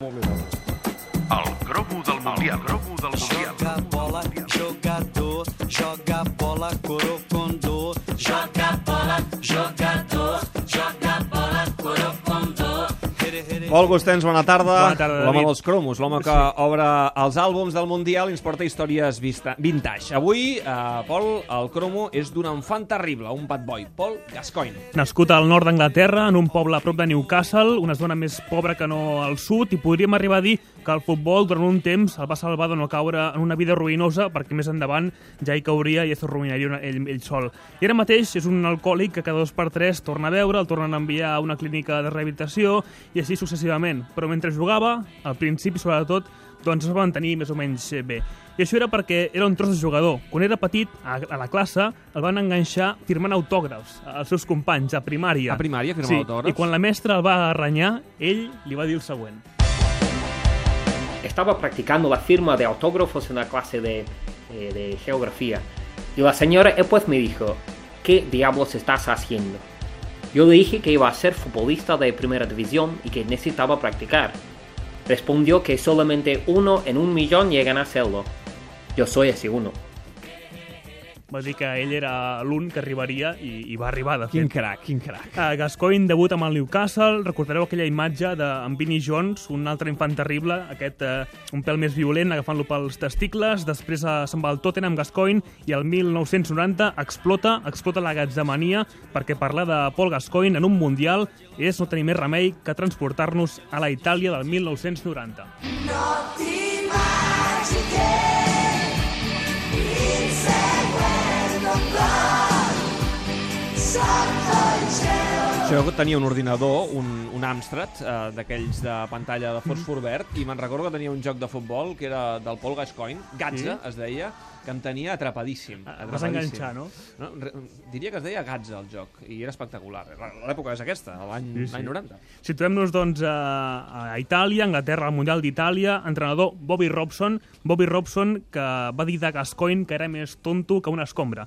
El cromo del Mundial. El del Mundial. Joga bola, jogador, joga bola, corocondô. Pol Gustens, bona tarda. Bona tarda, L'home dels cromos, l'home que obre els àlbums del Mundial i ens porta històries vista, vintage. Avui, eh, Pol, el cromo és d'un enfant terrible, un bad boy, Paul Gascoigne. Nascut al nord d'Anglaterra, en un poble a prop de Newcastle, una zona més pobra que no al sud, i podríem arribar a dir que el futbol durant un temps el va salvar de no caure en una vida ruïnosa perquè més endavant ja hi cauria i es ruïnaria una- ell, ell sol. I ara mateix és un alcohòlic que cada dos per tres torna a veure, el tornen a enviar a una clínica de rehabilitació i així successivament. Però mentre jugava, al principi sobretot, doncs es va mantenir més o menys bé. I això era perquè era un tros de jugador. Quan era petit, a, a la classe, el van enganxar firmant autògrafs als seus companys, a primària. A primària, firmar sí, autògrafs? I quan la mestra el va arrenyar, ell li va dir el següent. Estaba practicando la firma de autógrafos en la clase de, eh, geografía. Y la señora eh, pues me dijo, ¿qué diablos estás haciendo? Yo le dije que iba a ser futbolista de primera división y que necesitaba practicar. Respondió que solamente uno en un millón llegan a hacerlo. Yo soy ese uno. Va dir que ell era l'un que arribaria i, i va arribar, de fet. Quin crac, quin crac. Uh, Gascoigne debuta amb el Newcastle, recordareu aquella imatge d'en Vinnie Jones, un altre infant terrible, aquest uh, un pèl més violent, agafant-lo pels testicles, després uh, se'n va al Tottenham Gascoigne i el 1990 explota, explota la gatzamania perquè parlar de Paul Gascoigne en un Mundial és no tenir més remei que transportar-nos a la Itàlia del 1990. Jo tenia un ordinador, un, un Amstrad, eh, d'aquells de pantalla de fòsfor verd, i me'n recordo que tenia un joc de futbol que era del Paul Gascoigne, Gatza, Sí? es deia, que em tenia atrapadíssim. Ah, vas enganxar, no? no? Diria que es deia Gatza, el joc, i era espectacular. L'època és aquesta, l'any Sí, sí. l'any 90. Situem-nos, doncs, a, a Itàlia, Anglaterra, al Mundial d'Itàlia, entrenador Bobby Robson, Bobby Robson, que va dir de Gascoigne que era més tonto que una escombra.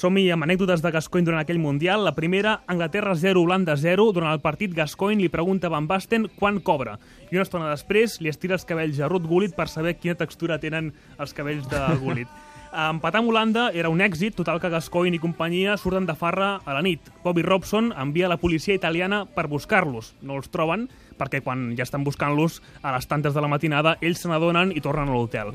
Som-hi amb anècdotes de Gascoigne durant aquell Mundial. La primera, Anglaterra 0, Holanda 0. Durant el partit, Gascoigne li pregunta a Van Basten quan cobra. I una estona després li estira els cabells a Ruth Gullit per saber quina textura tenen els cabells de Gullit. Empatar amb Holanda era un èxit, total que Gascoigne i companyia surten de farra a la nit. Bobby Robson envia la policia italiana per buscar-los. No els troben, perquè quan ja estan buscant-los a les tantes de la matinada, ells se n'adonen i tornen a l'hotel.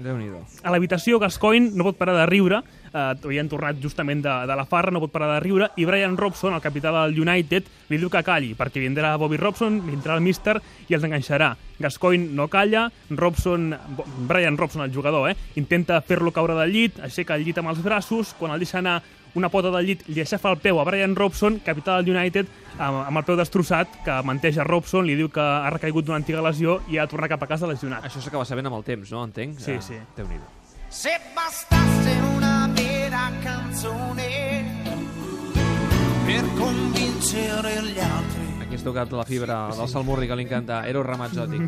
A l'habitació, Gascoigne no pot parar de riure, eh, havien tornat justament de, de la farra, no pot parar de riure, i Brian Robson, el capità del United, li diu que calli, perquè vindrà Bobby Robson, vindrà el míster i els enganxarà. Gascoigne no calla, Robson, Brian Robson, el jugador, eh, intenta fer-lo caure del llit, aixeca el llit amb els braços, quan el deixa anar una pota del llit li aixafa el peu a Brian Robson, capità del United, amb, amb el peu destrossat, que menteja Robson, li diu que ha recaigut d'una antiga lesió i ha de tornar cap a casa lesionat. Això s'acaba sabent amb el temps, no? Entenc? Sí, Eh, sí. Déu-n'hi-do. Se bastasse una vera canzone per convincere gli altri. Has tocat la fibra del Salmurri que li encanta, Eros Ramazzotti.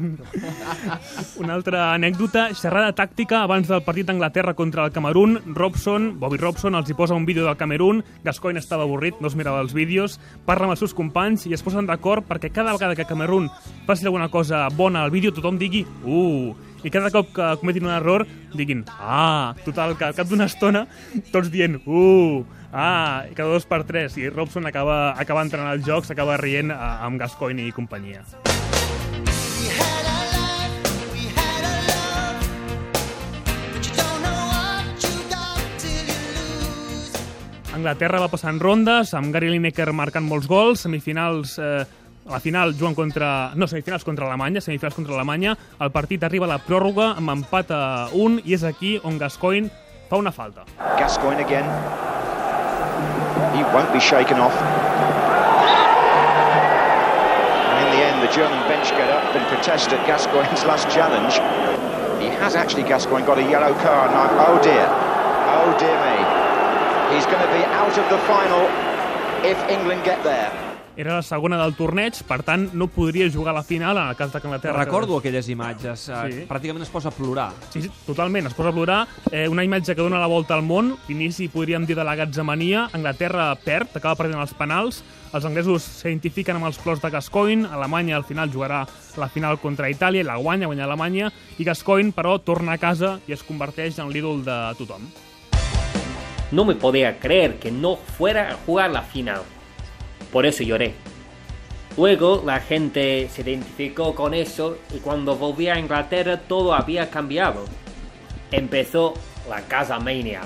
Una altra anècdota, xerrada tàctica abans del partit d'Anglaterra contra el Camerún. Robson, Bobby Robson, els hi posa un vídeo del Camerún. Gascoigne estava avorrit, no es mirava els vídeos. Parla amb els seus companys i es posen d'acord perquè cada vegada que Camerún faci alguna cosa bona al vídeo tothom digui «Uh!» I cada cop que cometin un error diguin «Ah!» Total, que al cap d'una estona tots dient «Uh!» Ah, i cada dos per tres. I Robson acaba, acaba entrant al joc, s'acaba rient eh, amb Gascoigne i companyia. Anglaterra va passant rondes, amb Gary Lineker marcant molts gols, semifinals... Eh, la final juguen contra... No, semifinals contra Alemanya, semifinals contra Alemanya. El partit arriba a la pròrroga amb empat a un i és aquí on Gascoigne fa una falta. Gascoigne again. He won't be shaken off. And in the end, the German bench get up and protest at Gascoigne's last challenge. He has actually, Gascoigne, got a yellow card. Oh dear. Oh dear me. He's going to be out of the final if England get there. Era la segona del torneig, per tant, no podria jugar a la final en el cas de que Anglaterra... Recordo aquelles imatges. eh, Sí. Pràcticament es posa a plorar. Sí, sí, totalment, es posa a plorar. Eh, una imatge que dona la volta al món, l'inici podríem dir de la gatzamania, Anglaterra perd, acaba perdent els penals, els anglesos s'identifiquen amb els plors de Gascoigne, Alemanya al final jugarà la final contra Itàlia i la guanya, guanya Alemanya, i Gascoigne, però, torna a casa i es converteix en l'ídol de tothom. No me podía creer que no fuera a jugar la final. Por eso lloré. Luego la gente se identificó con eso y cuando volví a Inglaterra todo había cambiado. Empezó la Casa Mania.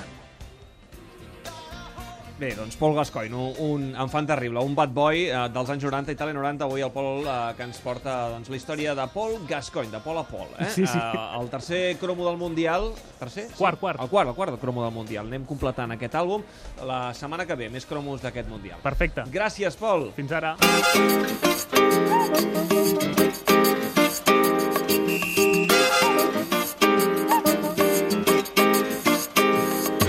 Bé, doncs Pol Gascoigne, un, un enfant terrible, un bad boy eh, dels anys 90, Itàlia 90, avui el Pol eh, que ens porta doncs, la història de Pol Gascoigne, de Pol a Pol. Eh? Sí, sí. Eh, el tercer cromo del Mundial... Tercer? Quart, quart. El quart, el quart cromo del Mundial. Anem completant aquest àlbum. La setmana que ve, més cromos d'aquest Mundial. Perfecte. Gràcies, Pol. Fins ara.